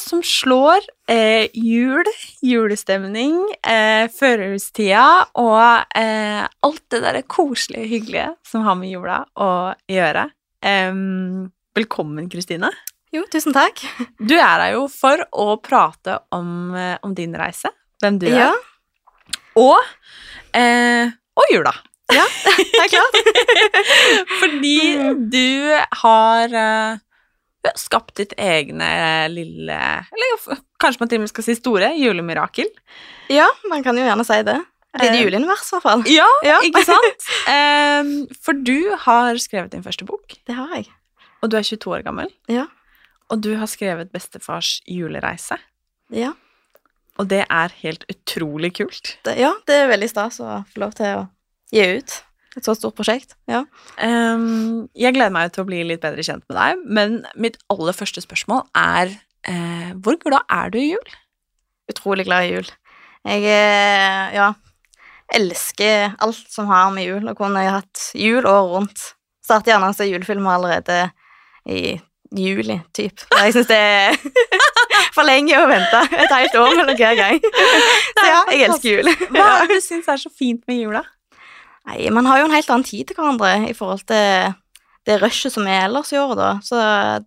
som slår eh, jul, julestemning, eh, førjulstida og eh, alt det der koselige, hyggelige som har med jula å gjøre. Velkommen, Kristine. Jo, tusen takk. Du er her jo for å prate om, eh, om din reise, hvem du Ja, er, og, eh, og jula. det er klart. Fordi du har eh, du har skapt ditt egne lille Eller kanskje man til og med skal si store julemirakel. Ja, man kan jo gjerne si det. Lite Eh, juleunivers, i hvert fall. Ja, Ja. ikke sant? For du har skrevet din første bok, Det har jeg. og du er 22 år gammel. Ja. Og du har skrevet 'Bestefars julereise', Ja, og det er helt utrolig kult. det, ja, det er veldig stas å få lov til å gi ut et så stort prosjekt. Ja. Um, jeg gleder meg til å bli litt bedre kjent med deg, men mitt aller første spørsmål er uh, hvor glad er du i jul? Utrolig glad i jul. Jeg eh, ja, elsker alt som har med jul, å kunne jeg hatt jul året rundt. Starter gjerne å se julefilmer allerede i juli, typ. Jeg syns det er for lenge å vente et helt år mellom hver gang. Så ja, jeg elsker jul. Hva er det du syns er så fint med jula? Nei, man har jo en helt annen tid til hverandre i forhold til det rushet som er ellers i året, da. Så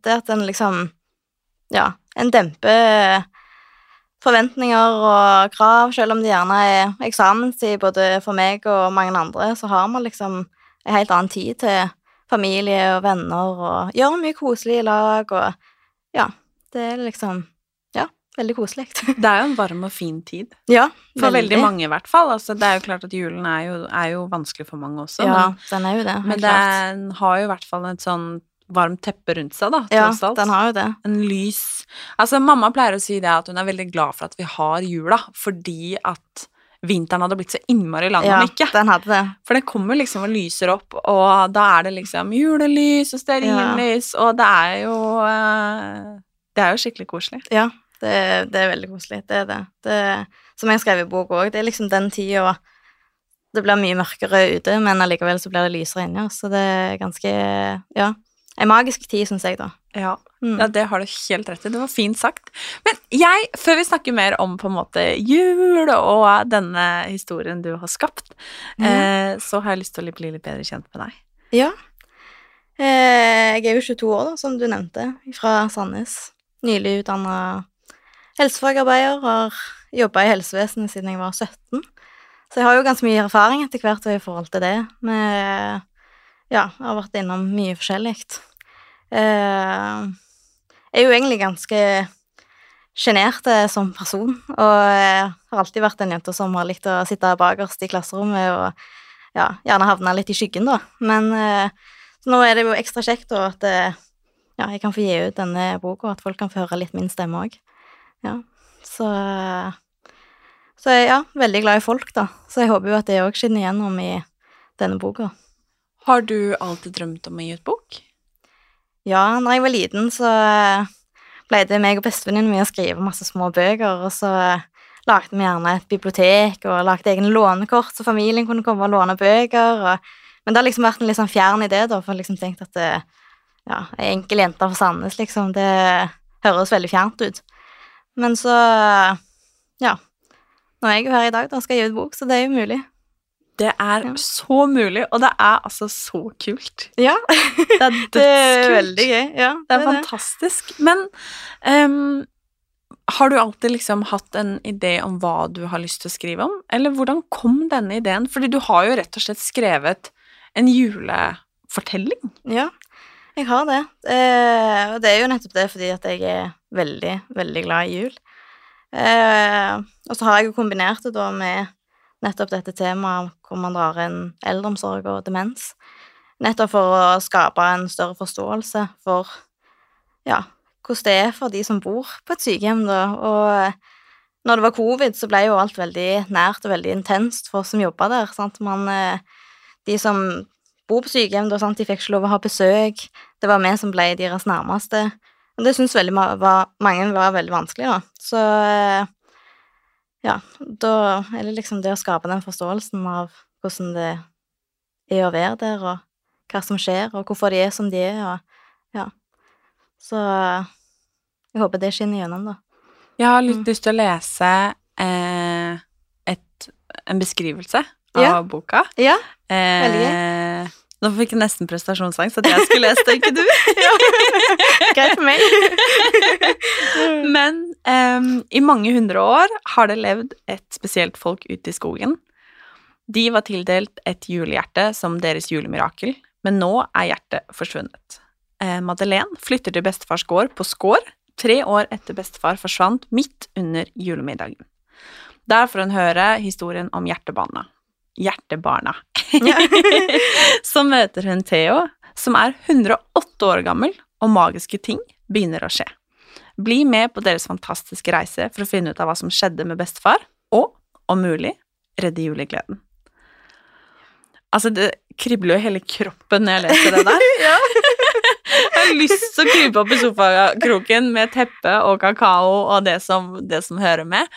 det at en liksom Ja, en demper forventninger og krav, selv om det gjerne er eksamenstid både for meg og mange andre, så har man liksom en helt annen tid til familie og venner og gjør mye koselig i lag og Ja, det er liksom veldig koselig. Det er jo en varm og fin tid. ja, For veldig, mange, i hvert fall. Altså, det er jo klart at julen er jo, er jo vanskelig for mange også, Ja, men, den er jo det. men den har jo i hvert fall et sånn varmt teppe rundt seg, da, Ja, tross alt. den har jo det. En lys Altså, mamma pleier å si det at hun er veldig glad for at vi har jula, fordi at vinteren hadde blitt så innmari lang Ja, om ikke. den hadde det. For det kommer liksom og lyser opp, og da er det liksom julelys og stearinlys, og det er jo eh, Det er jo skikkelig koselig. Ja, det, det er veldig koselig. Det er det. det som jeg skrev i bok òg, det er liksom den tida det blir mye mørkere ute, men allikevel så blir det lysere inni oss, så det er ganske Ja. En magisk tid, syns jeg, da. Ja. Mm. Ja, det har du helt rett i. Det var fint sagt. Men jeg, før vi snakker mer om på en måte jul og denne historien du har skapt, eh, så har jeg lyst til å bli litt bedre kjent med deg. Ja. Eh, jeg er jo 22 år, da, som du nevnte, fra Sandnes. Nylig utdanna helsefagarbeider, har jobba i helsevesenet siden jeg var 17. Så jeg har jo ganske mye erfaring etter hvert i forhold til det. Med, ja, jeg har vært innom mye forskjellig. Eh, jeg er jo egentlig ganske sjenert eh, som person, og jeg har alltid vært en jente som har likt å sitte bakerst i klasserommet og ja, gjerne havne litt i skyggen, da. Men eh, nå er det jo ekstra kjekt at eh, ja, jeg kan få gi ut denne boka, og at folk kan få høre litt min stemme òg. Ja, så Så jeg ja, veldig glad i folk, da. Så jeg håper jo at det òg skinner igjennom i denne boka. Har du alltid drømt om å gi ut bok? Ja, når jeg var liten, så eh, pleide meg og bestevenninnen min å skrive masse små bøker, og så eh, lagde vi gjerne et bibliotek og lagde egne lånekort, så familien kunne komme og låne bøker. Og, men det har liksom vært en litt sånn fjern idé, da, for jeg liksom tenkt at det, ja, ei enkel jente fra Sandnes, liksom, det høres veldig fjernt ut. Men så, ja, nå er jeg jo her i dag, da skal jeg gi ut bok, så det er jo mulig. Det er Ja. så mulig, og det er altså så kult. Ja, Det er det er veldig gøy. Ja, Det er fantastisk. Men um, har du alltid liksom hatt en idé om hva du har lyst til å skrive om, eller hvordan kom denne ideen? Fordi du har jo rett og slett skrevet en julefortelling. Ja, jeg har det. Eh, og det er jo nettopp det fordi at jeg er veldig, veldig glad i jul. Eh, og så har jeg jo kombinert det da med nettopp dette temaet hvor man drar inn eldreomsorg og demens. Nettopp for å skape en større forståelse for ja, hvordan det er for de som bor på et sykehjem, da. Og når det var covid, så ble jo alt veldig nært og veldig intenst for oss som jobba der. Sant? Man, eh, de som bor på sykehjem, da, sant? de fikk ikke lov å ha besøk. Det var vi som ble deres nærmeste. Og det syns veldig var, mange var veldig vanskelig, da. Så eh, ja, da er det liksom det å skape den forståelsen av hvordan det er å være der, og hva som skjer, og hvorfor de er som de er, og ja. Så jeg håper det skinner gjennom, da. Jeg har litt Mm. lyst til å lese eh, et, en beskrivelse av Ja. boka. Ja, Eh, Veldig nå fikk jeg nesten prestasjonsangst at jeg skulle lese det, ikke du. greit for meg. Men um, i mange hundre år har det levd et spesielt folk ute i skogen. De var tildelt et julehjerte som deres julemirakel, men nå er hjertet forsvunnet. Eh, Madeleine flytter til bestefars gård på Skår, tre år etter bestefar forsvant midt under julemiddagen. Der får hun høre historien om hjertebarna. Hjertebarna. Så møter hun Theo, som er 108 år gammel, og magiske ting begynner å skje. Bli med på deres fantastiske reise for å finne ut av hva som skjedde med bestefar, og, om mulig, redde julegleden. Altså, det kribler jo i hele kroppen når jeg leser det der. jeg har lyst til å krype opp i sofakroken med teppe og kakao og det som, det som hører med.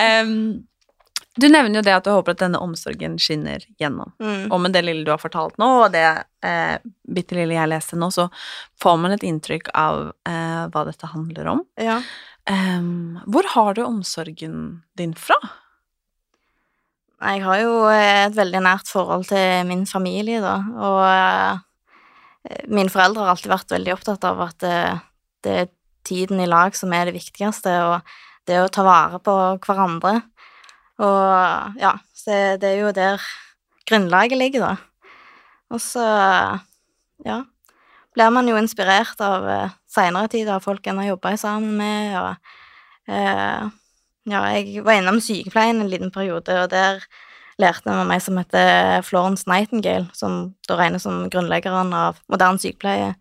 Em, du nevner jo det at du håper at denne omsorgen skinner gjennom. Mm. Og med det lille du har fortalt nå, og det eh, bitte lille jeg leste nå, så får man et inntrykk av eh, hva dette handler om. Ja. Um, hvor har du omsorgen din fra? Jeg har jo eh, et veldig nært forhold til min familie, da, og eh, mine foreldre har alltid vært veldig opptatt av at eh, det er tiden i lag som er det viktigste, og det å ta vare på hverandre. Og ja, så det er jo der grunnlaget ligger, da. Og så, ja, blir man jo inspirert av eh, seinere tid av folk en har jobba sammen med, og eh, ja, jeg var innom sykepleien en liten periode, og der lærte jeg meg som heter Florence Nightingale, som da regnes som grunnleggeren av moderne sykepleie.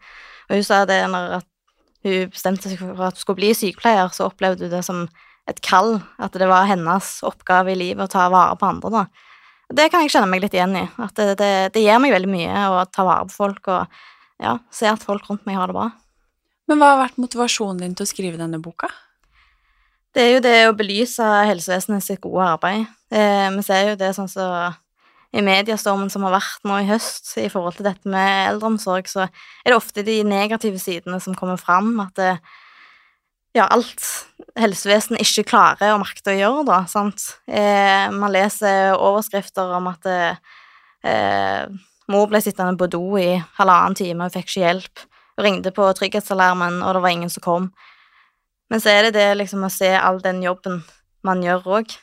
Og hun sa det når hun bestemte seg for at hun skulle bli sykepleier, så opplevde hun det som et kall, at det var hennes oppgave i livet å ta vare på andre, da. Det kan jeg kjenne meg litt igjen i, at det, det, det gir meg veldig mye å ta vare på folk og ja, se at folk rundt meg har det bra. Men hva har vært motivasjonen din til å skrive denne boka? Det er jo det å belyse helsevesenet sitt gode arbeid. Eh, vi ser jo det sånn som i mediestormen som har vært nå i høst i forhold til dette med eldreomsorg, så er det ofte de negative sidene som kommer fram, at det, ja, alt helsevesenet ikke klarer å makter å gjøre, da, sant. Eh, man leser overskrifter om at eh, mor ble sittende på do i halvannen time og fikk ikke hjelp. Hun ringte på trygghetsalarmen, og det var ingen som kom. Men så er det det liksom å se all den jobben man gjør òg.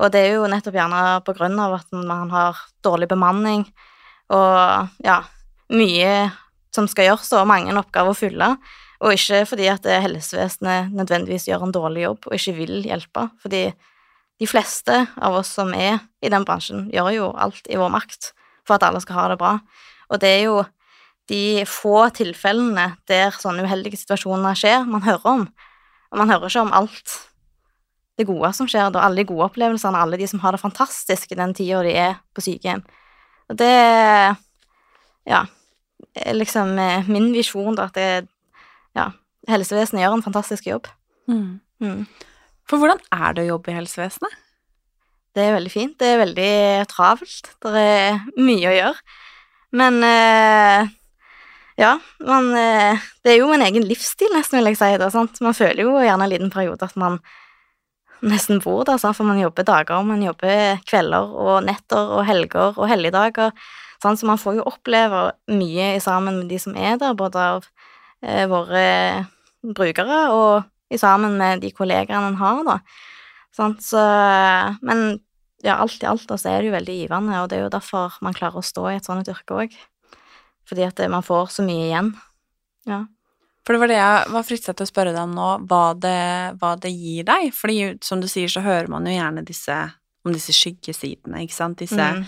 Og det er jo nettopp gjerne på grunn av at man har dårlig bemanning og ja, mye som skal gjøres, og mange oppgaver å fylle. Og ikke fordi at helsevesenet nødvendigvis gjør en dårlig jobb og ikke vil hjelpe. Fordi de fleste av oss som er i den bransjen, gjør jo alt i vår makt for at alle skal ha det bra. Og det er jo de få tilfellene der sånne uheldige situasjoner skjer, man hører om. Og man hører ikke om alt det gode som skjer, da, alle de gode opplevelsene, alle de som har det fantastisk i den tida de er på sykehjem. Og det ja, liksom eh, min visjon, da, at det, helsevesenet gjør en fantastisk jobb. Mm. For hvordan er det å jobbe i helsevesenet? Det er veldig fint. Det er veldig travelt. Det er mye å gjøre. Men eh, ja, man eh, Det er jo en egen livsstil, nesten, vil jeg si. Det, sant? Man føler jo gjerne en liten periode at man nesten bor der, sant? for man jobber dager, man jobber kvelder og netter og helger og helligdager. Sant? Så man får jo oppleve mye sammen med de som er der, både av våre brukere og i sammen med de kollegaene en har, da. Sånn, Så, men ja, alt i alt da, så er det jo veldig givende, og det er jo derfor man klarer å stå i et sånt yrke òg. Fordi at man får så mye igjen. Ja. For det var det jeg var fristet til å spørre deg om nå, hva det, hva det gir deg. Fordi som du sier, så hører man jo gjerne disse, om disse skyggesidene, ikke sant. Disse Mm.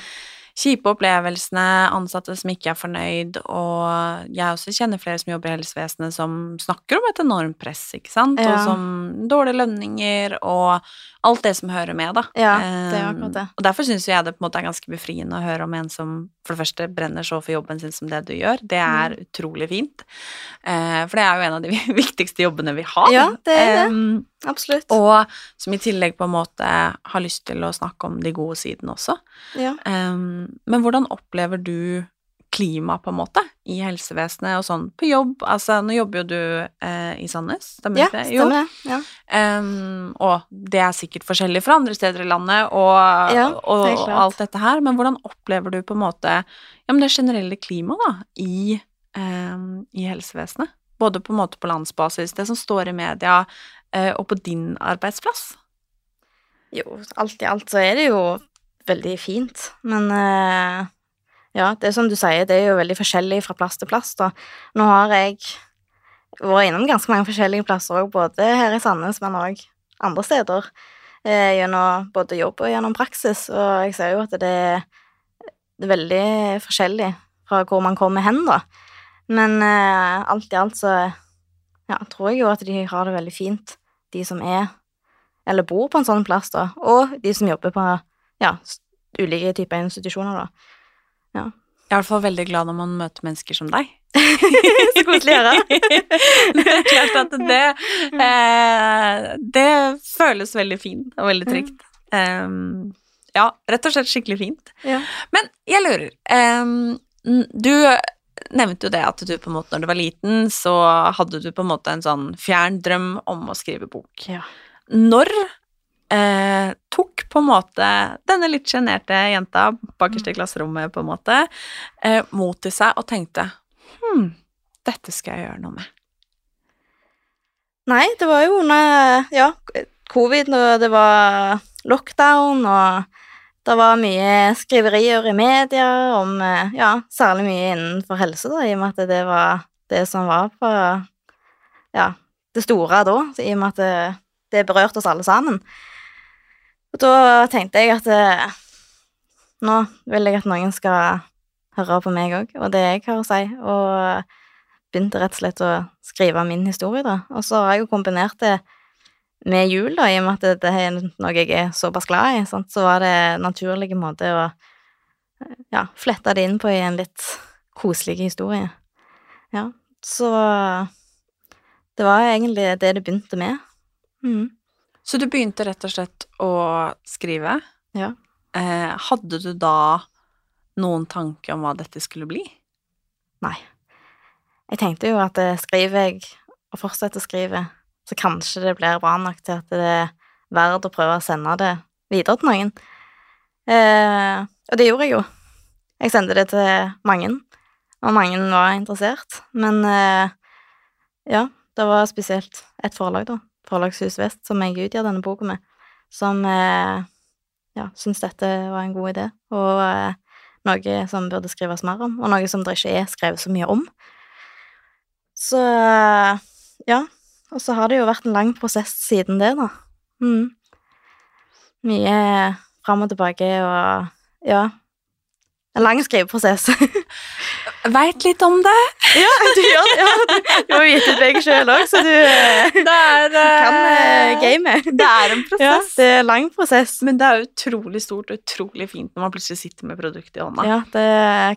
Kjipe opplevelsene, ansatte som ikke er fornøyd, og jeg også kjenner flere som jobber i helsevesenet som snakker om et enormt press, ikke sant, og som dårlige lønninger og alt det som hører med, da. Ja, det er akkurat det. Og derfor syns jeg det på en måte er ganske befriende å høre om en som for det første brenner så for jobben sin som det du gjør. Det er Mm. utrolig fint. Eh, for det er jo en av de viktigste jobbene vi har. Ja, det er det. Um, Absolutt. og som i tillegg på en måte har lyst til å snakke om de gode sidene også. Ja. Um, men hvordan opplever du klima, på en måte, i helsevesenet og sånn på jobb? Altså, nå jobber jo du eh, i Sandnes, stemmer ja, ikke det? Jo. stemmer det. Ja. Um, og det er sikkert forskjellig fra andre steder i landet, og, Ja, og, og alt dette her, men hvordan opplever du på en måte ja, men det generelle klimaet da, i, um, i helsevesenet? Både på en måte på landsbasis, det som står i media, og på din arbeidsplass? Jo, alt i alt så er det jo veldig fint, men eh, ja, det er som du sier, det er jo veldig forskjellig fra plass til plass, da. Nå har jeg vært innom ganske mange forskjellige plasser òg, både her i Sandnes, men òg andre steder, eh, gjennom både jobb og gjennom praksis, og jeg ser jo at det er veldig forskjellig fra hvor man kommer hen, da. Men eh, alt i alt så ja, tror jeg jo at de har det veldig fint, de som er eller bor på en sånn plass, da, og de som jobber på ja, ulike typer institusjoner, da. Jeg er i hvert fall veldig glad når man møter mennesker som deg. Så koselig å høre. det er klart at det eh, Det føles veldig fint og veldig trygt. Um, ja, rett og slett skikkelig fint. Ja. Men jeg lurer um, Du nevnte jo det at du på en måte når du var liten, så hadde du på en måte en sånn fjern drøm om å skrive bok. Ja. Når eh, tok på en måte denne litt sjenerte jenta bakerst i klasserommet på en måte eh, mot til seg og tenkte hm, dette skal jeg gjøre noe med. Nei, det var jo under ja, covid, og det var lockdown, og det var mye skriverier i media om eh, ja, særlig mye innenfor helse, da, i og med at det var det som var på ja, det store da, i og med at det, det berørte oss alle sammen. Og da tenkte jeg at eh, nå vil jeg at noen skal høre på meg òg, og det jeg har å si, og begynte rett og slett å skrive min historie, da. Og så har jeg jo kombinert det med jul, da, i og med at det, det er noe jeg er såpass glad i, sant? så var det en naturlig måte å ja, flette det inn på i en litt koselig historie. Ja, så det var egentlig det det begynte med. Mm. Så du begynte rett og slett å skrive. Ja. Eh, hadde du da noen tanke om hva dette skulle bli? Nei. Jeg tenkte jo at eh, skriver jeg og fortsetter å skrive, så kanskje det blir bra nok til at det er verdt å prøve å sende det videre til noen. Eh, og det gjorde jeg jo. Jeg sendte det til mange, og mange var interessert. Men eh, ja, det var spesielt et forlag, da. Forlagshus Vest, som jeg utgjør denne boka med, som eh, ja, syntes dette var en god idé, og eh, noe som burde skrives mer om, og noe som det ikke er skrevet så mye om. Så ja. Og så har det jo vært en lang prosess siden det, da. Mm. Mye fram og tilbake og ja. En lang skriveprosess. Veit litt om det. ja, du gjør det. Ja, du, du har gitt ut begge sjøl òg, så du eh, er, kan uh, gamet. Det er en Ja, det er en lang prosess. Men det er utrolig stort og utrolig fint når man plutselig sitter med produktet i hånda. Ja, det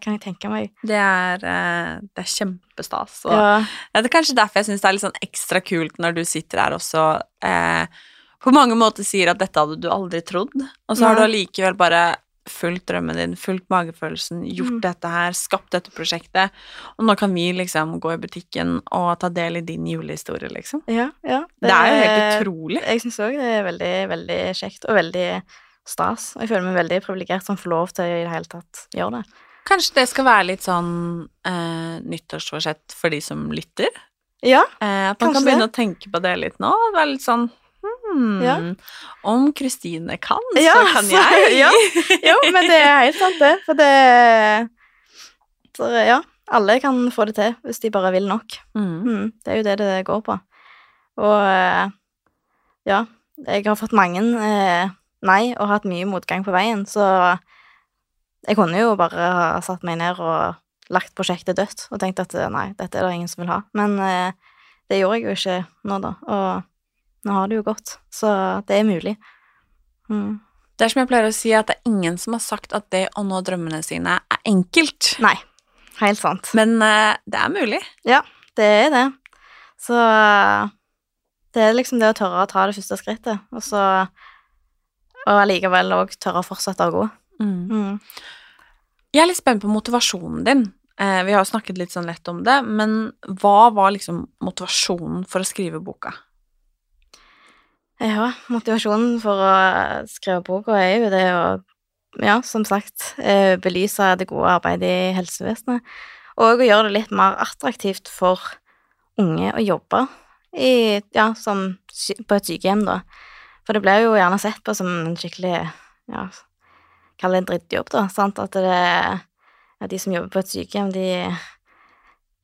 kan jeg tenke meg. Det, er, eh, det er kjempestas. Og Ja. Ja, det er kanskje derfor jeg syns det er litt sånn ekstra kult når du sitter her også eh, på mange måter sier at dette hadde du aldri trodd, og så har du allikevel bare fulgt drømmen din, fulgt magefølelsen, gjort Mm. dette her, skapt dette prosjektet, og nå kan vi liksom gå i butikken og ta del i din julehistorie, liksom. Ja, ja. Det er jo helt utrolig. Jeg syns òg det er veldig, veldig kjekt, og veldig stas. Og jeg føler meg veldig privilegert som får lov til å i det hele tatt gjøre det. Kanskje det skal være litt sånn eh, nyttårsforsett for de som lytter? Ja, Eh, at man kan begynne det. å tenke på det litt nå. Være litt sånn hmm, Ja. Om Kristine kan, Ja, så kan jeg. ja. jo, men det er helt sant, det. For det så, Ja, alle kan få det til hvis de bare vil nok. Mm. Mm, det er jo det det går på. Og eh, ja, jeg har fått mange eh, nei og hatt mye motgang på veien, så jeg kunne jo bare ha satt meg ned og lagt prosjektet dødt og tenkt at eh, nei, dette er det ingen som vil ha. Men eh, det gjorde jeg jo ikke nå, da, og nå har det jo gått, så det er mulig. Mm. Det er som jeg pleier å si, at det er ingen som har sagt at det å nå drømmene sine er enkelt. Nei, helt sant. Men uh, det er mulig. Ja, Det er det. Så det er liksom det å tørre å ta det første skrittet, og så og allikevel òg tørre å fortsette å gå. Mm. Jeg er litt spent på motivasjonen din. Uh, vi har jo snakket litt sånn lett om det, men hva var liksom motivasjonen for å skrive boka? Ja, motivasjonen for å skrive boka er jo det å, ja, som sagt, eh, belyse det gode arbeidet i helsevesenet, og å gjøre det litt mer attraktivt for unge å jobbe i, ja, som på et sykehjem, da. For det blir jo gjerne sett på som en skikkelig, ja, kall det en drittjobb, da, sant, at det ja, de som jobber på et sykehjem, de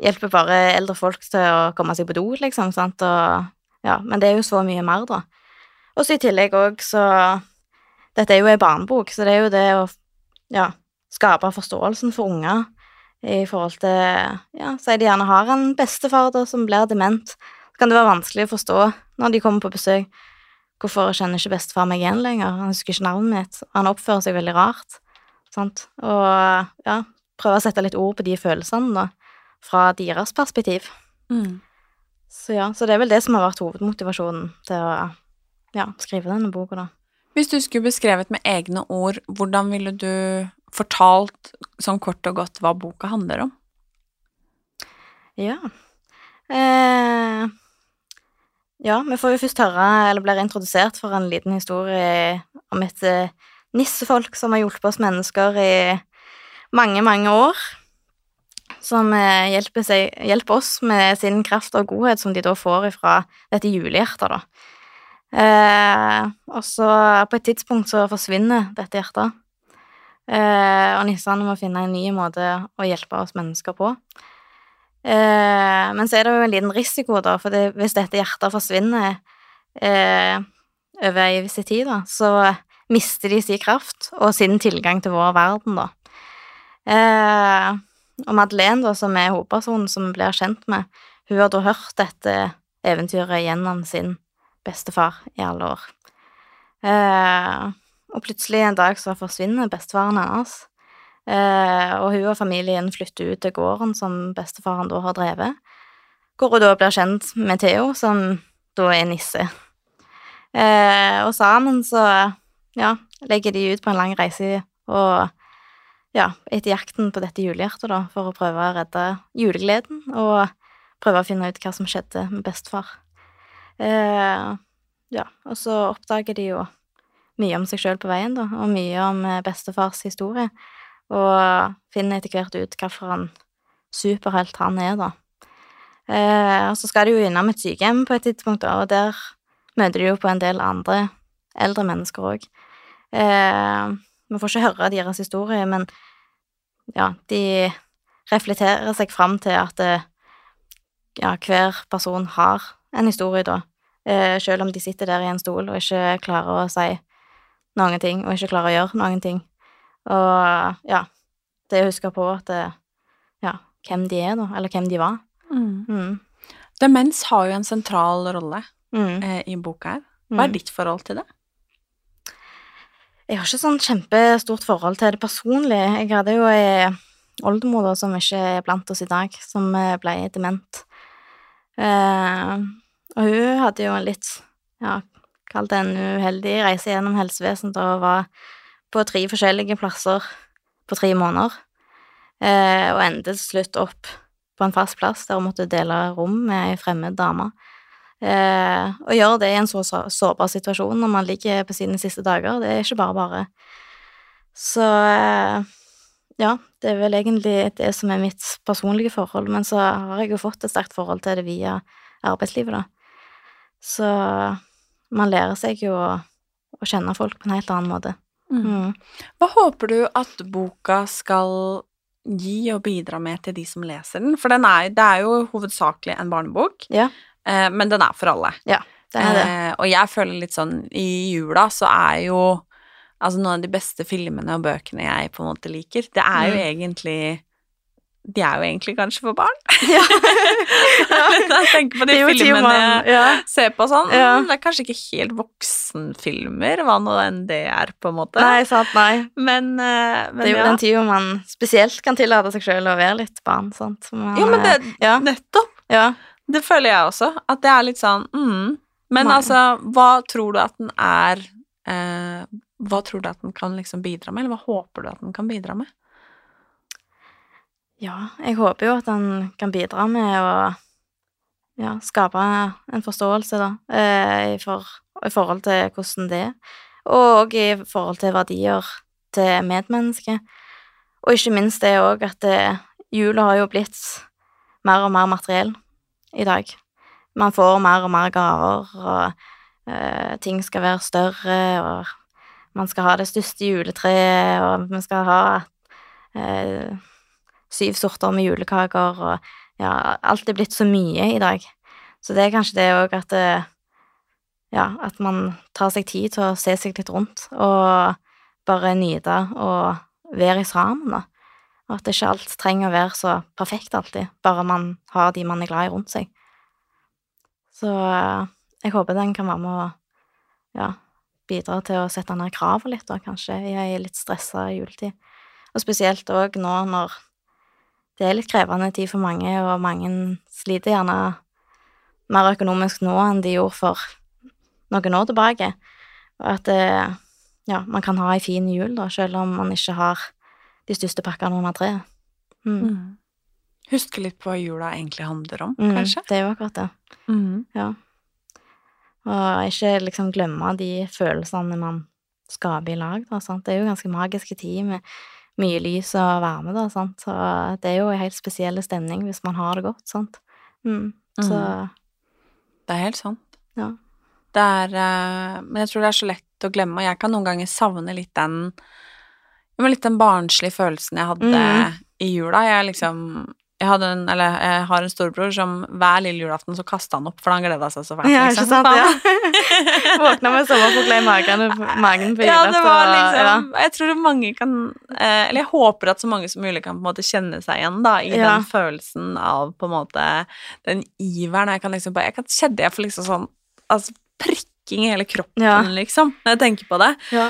hjelper bare eldre folk til å komme seg på do, liksom, sant, og ja, men det er jo så mye mer, da. Og så i tillegg òg, så Dette er jo ei barnebok, så det er jo det å ja, skape forståelsen for unger i forhold til Ja, si de gjerne har en bestefar da, som blir dement. Så kan det være vanskelig å forstå når de kommer på besøk. Hvorfor kjenner ikke bestefar meg igjen lenger? Han husker ikke navnet mitt. Han oppfører seg veldig rart. Sant? Og ja, prøve å sette litt ord på de følelsene, da, fra deres perspektiv. Så ja, så det er vel det som har vært hovedmotivasjonen til å ja, skrive denne boka, da. Hvis du skulle beskrevet med egne ord, hvordan ville du fortalt sånn kort og godt hva boka handler om? Ja. Eh, ja, vi får jo først høre, eller blir introdusert for en liten historie om et eh, nissefolk som har hjulpet oss mennesker i mange, mange år. Som eh, hjelper, seg, hjelper oss med sin kraft og godhet, som de da får fra dette julehjertet, da. Eh, og så på et tidspunkt så forsvinner dette hjertet. Eh, og nissene må finne en ny måte å hjelpe oss mennesker på. Eh, men så er det jo en liten risiko, da, for det, hvis dette hjertet forsvinner eh, over ei viss tid, da, så mister de sin kraft og sin tilgang til vår verden, da. Eh, og Madeleine, da, som er hovedpersonen som vi blir kjent med, hun har da hørt dette eventyret gjennom sin bestefar i alle år. Eh, og plutselig en dag så forsvinner bestefaren hennes. Eh, og hun og familien flytter ut til gården som bestefaren da har drevet, hvor hun da blir kjent med Theo, som da er nisse. Eh, og sammen så, ja, legger de ut på en lang reise og ja, etter jakten på dette julehjertet, da, for å prøve å redde julegleden og prøve å finne ut hva som skjedde med bestefar. Eh, ja, og så oppdager de jo mye om seg sjøl på veien, da, og mye om eh, bestefars historie og finner etter hvert ut hvilken superhelt han er, da. Eh, og så skal de jo innom et sykehjem på et tidspunkt, da, og der møter de jo på en del andre eldre mennesker òg. Eh, vi får ikke høre deres historie, men ja, de reflekterer seg fram til at eh, ja, hver person har en historie, da. Eh, selv om de sitter der i en stol og ikke klarer å si noen ting, og ikke klarer å gjøre noen ting. Og ja, det å huske på at det, ja, hvem de er, da, eller hvem de var. Mm. Demens har jo en sentral rolle Mm. eh, i boka her. Hva er Mm. ditt forhold til det? Jeg har ikke sånn kjempestort forhold til det personlig. Jeg hadde jo ei oldemor da, som ikke er blant oss i dag, som eh, ble dement. Eh, og hun hadde jo en litt, ja, kall det en uheldig reise gjennom helsevesenet og var på tre forskjellige plasser på tre måneder, eh, og endte til slutt opp på en fast plass der hun måtte dele rom med ei fremmed dame. Eh, å gjøre det i en så så- sårbar situasjon når man ligger på sine siste dager, det er ikke bare bare. Så eh, ja, det er vel egentlig det som er mitt personlige forhold, men så har jeg jo fått et sterkt forhold til det via arbeidslivet, da. Så man lærer seg jo å, å kjenne folk på en helt annen måte. Mm. Hva håper du at boka skal gi og bidra med til de som leser den? For den er, det er jo hovedsakelig en barnebok, Ja, eh, men den er for alle. det er det. Eh, og jeg føler litt sånn I jula så er jo Altså noen av de beste filmene og bøkene jeg på en måte liker, det er jo Mm. egentlig De er jo egentlig kanskje for barn. Ja. jeg tenker på de filmene jeg ja. ser på sånn. Ja. Det er kanskje ikke helt voksenfilmer, hva nå enn det er, på en måte. Nei, sant, nei. Men, eh, men Det er jo ja. den tida man spesielt kan tillate seg sjøl å være litt barn, sant. Man, jo, men det ja, Nettopp. ja. Det føler jeg også. At det er litt sånn mm. Men Nei. altså, hva tror du at den er eh, Hva tror du at den kan liksom bidra med, eller hva håper du at den kan bidra med? Ja, jeg håper jo at han kan bidra med å ja, skape en forståelse, da, eh, i, for, i forhold til hvordan det er, og i forhold til verdier til medmennesket. Og ikke minst det òg at eh, jula har jo blitt mer og mer materiell i dag. Man får mer og mer gaver, og uh, ting skal være større, og man skal ha det største juletreet, og vi skal ha eh, syv sorter med julekaker, og ja, alt er blitt så mye i dag. Så det er kanskje det òg at det, Ja, at man tar seg tid til å se seg litt rundt, og bare nyte og være sammen, da. Og at ikke alt trenger å være så perfekt alltid, bare man har de man er glad i rundt seg. Så eh, jeg håper den kan være med å ja, bidra til å sette ned kravet litt, da, kanskje, i ei litt stressa juletid. Og spesielt òg nå når det er litt krevende tid for mange, og mange sliter gjerne mer økonomisk nå enn de gjorde for noen år tilbake. Og at eh, ja, man kan ha ei fin jul, da, selv om man ikke har de største pakkene under treet. Mm. Huske litt på hva jula egentlig handler om, Mm, kanskje? Det er jo akkurat det. Ja. Og ikke liksom glemme de følelsene man skaper i lag, da, sant. Det er jo ganske magiske tid med mye lys og varme, da, sant. Så det er jo en helt spesiell stemning hvis man har det godt, sant. Mm. Så Det er helt sant. Ja. Det er eh, Men jeg tror det er så lett å glemme, og jeg kan noen ganger savne litt den Litt den barnslige følelsen jeg hadde Mm. i jula. Jeg liksom jeg, en, eller, jeg har en storebror som hver lille julaften så kasta han opp, for han gleda seg så fælt. Ja, ikke liksom. sant? Han- Ja. Våkna med sommerfugler i magen, magen på Ja, det var og- liksom Jeg tror mange kan eh, Eller jeg håper at så mange som mulig kan på en måte kjenne seg igjen da i Ja. den følelsen av på en måte den iveren. Jeg kan liksom bare Jeg kan kjenne jeg får liksom sånn altså prikking i hele kroppen, Ja. liksom, når jeg tenker på det. Ja.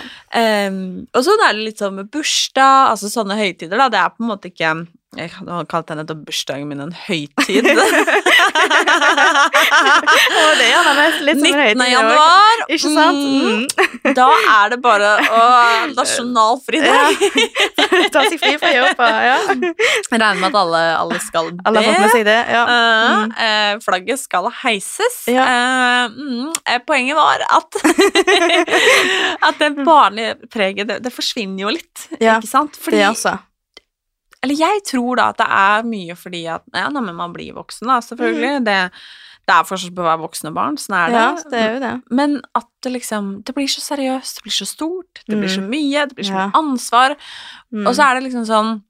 Um, og så er det litt sånn med bursdag, altså sånne høytider, da. Det er på en måte ikke Jeg har kalt denne bursdagen min en høytid. Og det det mest litt som en 19. høytid januar. Ikke sant? Mm, Mm. da er det bare å Nasjonalfridag. Ta seg fri fra jobb, ja. Regner med at alle, alle skal be. Alle har fått med seg det, ja. Eh, Mm. Uh, flagget skal heises. Ja. Uh, mm, poenget var at At det barnlige preget, det, det forsvinner jo litt, Ja, ikke sant? Fordi, Det også. så. Eller jeg tror da at det er mye fordi at Ja, nå, men man blir voksen, da, selvfølgelig. Det, det er forskjell på å være voksen og barn, sånn er det. Mm. Ja, det er jo det. Men at det liksom Det blir så seriøst, det blir så stort, det blir så Mm. mye, det blir så Ja. mye ansvar. Mm. Og så er det liksom sånn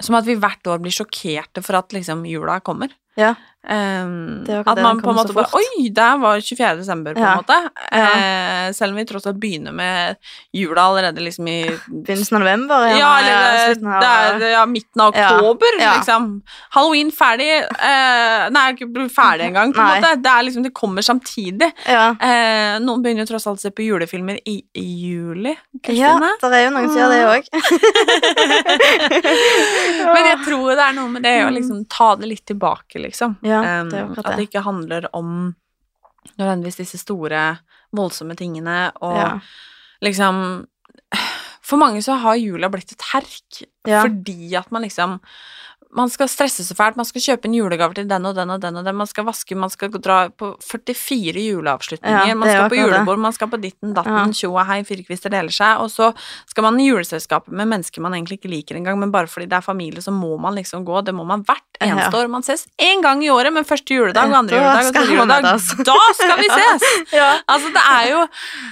Som at vi hvert år blir sjokkerte for at liksom jula kommer. Ja. Akkurat at man på en måte bare. Oi, der var 24. desember, på Ja. en måte. Ja. Eh, selv om vi tross alt begynner med jula allerede liksom i Begynnelsen av november, ja, eller av- det er ja, midten av oktober, liksom. Halloween ferdig eh, Nei, ikke ferdig engang, på en måte. Det er liksom, det kommer samtidig. Eh, noen begynner jo tross alt å se på julefilmer i, i juli. Ja, det er jo noen som gjør det òg. Men jeg tror det er noe med det å liksom ta det litt tilbake, liksom. Ja, det er akkurat at det det. ikke handler om nødvendigvis disse store, voldsomme tingene, og Ja. liksom For mange så har jula blitt et herk Ja. fordi at man liksom man skal stresse så fælt, man skal kjøpe en julegave til den og den og den og den, man skal vaske, man skal dra på 44 juleavslutninger, Ja, man skal på julebord, det. man skal på ditten, datten, Ja. tjo og hei, firkvister deler seg, og så skal man i juleselskapet med mennesker man egentlig ikke liker engang, men bare fordi det er familie, så må man liksom gå, det må man hvert eneste Ja. år. Man ses én gang i året, men første juledag andre juledag og tredje juledag, da skal vi ses! Ja. Altså, det er jo,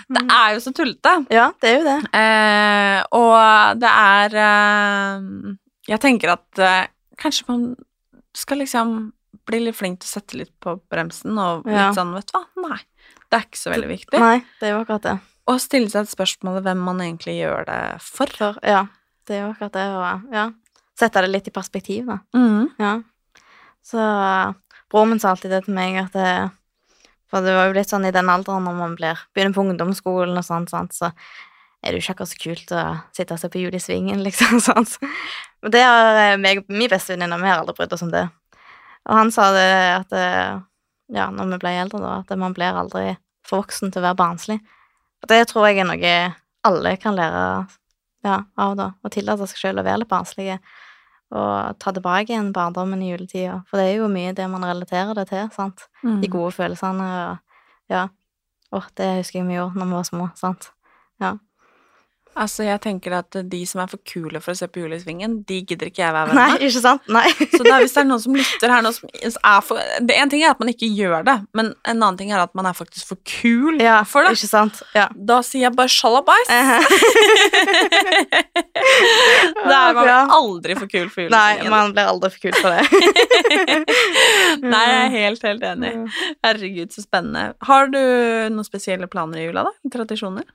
det er jo så tullete. ja, det er jo det. Eh, og det er eh, Jeg tenker at eh, kanskje man skal liksom bli litt flink til å sette litt på bremsen og litt Ja. sånn, vet du hva, nei, det er ikke så veldig viktig. Nei, det er jo akkurat det. Og stille seg et spørsmål hvem man egentlig gjør det for. For, ja, det er jo akkurat det og ja, sette det litt i perspektiv, da. Mm. Ja. Så broren min sa alltid det til meg at det, For det var jo litt sånn i den alderen når man blir, begynner på ungdomsskolen og sånn så er det jo ikke akkurat så kult å sitte og se på Jul i Svingen, liksom. sånn. Men det har eh, meg og min bestevenninne, vi har aldri brydd oss om det. Og han sa det at eh, Ja, når vi ble eldre, da, at man blir aldri for voksen til å være barnslig. Og det tror jeg er noe alle kan lære ja, av, da. Å tillate seg selv å være litt barnslige og ta tilbake igjen barndommen i juletida. For det er jo mye det man relaterer det til, sant. Mm. De gode følelsene og Ja. Åh, det husker jeg vi gjorde når vi var små, sant. Ja. Altså, jeg tenker at de som er for kule for å se på Julesvingen, de gidder ikke jeg være venn Nei, ikke sant? Nei. Så er, hvis det er noen som lytter her nå som er for det En ting er at man ikke gjør det, men en annen ting er at man er faktisk for kul Ja, for det. ikke sant? Ja. Da sier jeg bare sjalabais. Da er man aldri for kul for Nei, man blir aldri for kul for det. Nei, jeg er helt, helt enig. Herregud, så spennende. Har du noen spesielle planer i jula, da? Tradisjoner?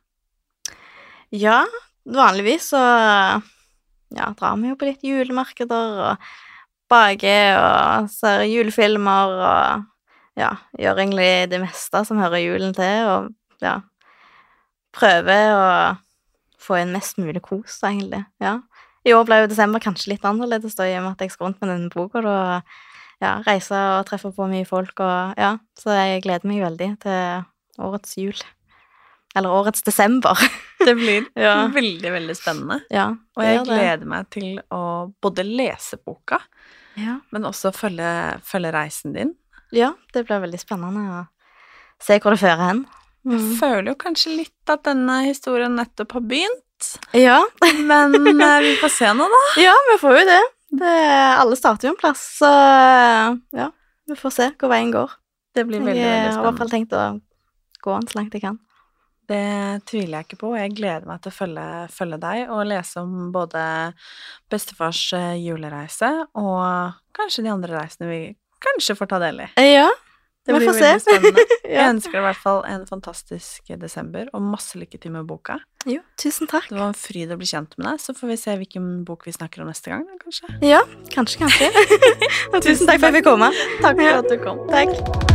Ja, vanligvis så ja, drar vi jo på litt julemarkeder og baker og ser julefilmer og ja, gjør egentlig det meste som hører julen til, og ja, prøver å få inn mest mulig kos, egentlig. Ja. I år ble jo desember kanskje litt annerledes, da, i og med at jeg skal rundt med denne boka, da. Ja, reise og treffe på mye folk og ja, så jeg gleder meg veldig til årets jul. Eller årets desember. Det blir Ja. veldig, veldig spennende. Ja, Og jeg gleder meg til å både lese boka, Ja. men også følge, følge reisen din. ja, det blir veldig spennende å se hvor det fører hen. Jeg Mm. føler jo kanskje litt at denne historien nettopp har begynt, Ja, men eh, vi får se nå, da. ja, vi får jo det. det. Alle starter jo en plass, så ja, vi får se hvor veien går. Det blir veldig, veldig spennende. Jeg har i hvert fall tenkt å gå den så langt jeg kan. Det tviler jeg ikke på, og jeg gleder meg til å følge, følge deg og lese om både bestefars eh, julereise og kanskje de andre reisene vi kanskje får ta del i. Ja, Det blir veldig se. spennende. Jeg ønsker deg i hvert fall en fantastisk desember, og masse lykke til med boka. Jo, tusen takk. Det var en fryd å bli kjent med deg, så får vi se hvilken bok vi snakker om neste gang, kanskje. Ja, kanskje, kanskje. Og tusen takk for at jeg fikk komme. Takk for at du kom. Takk.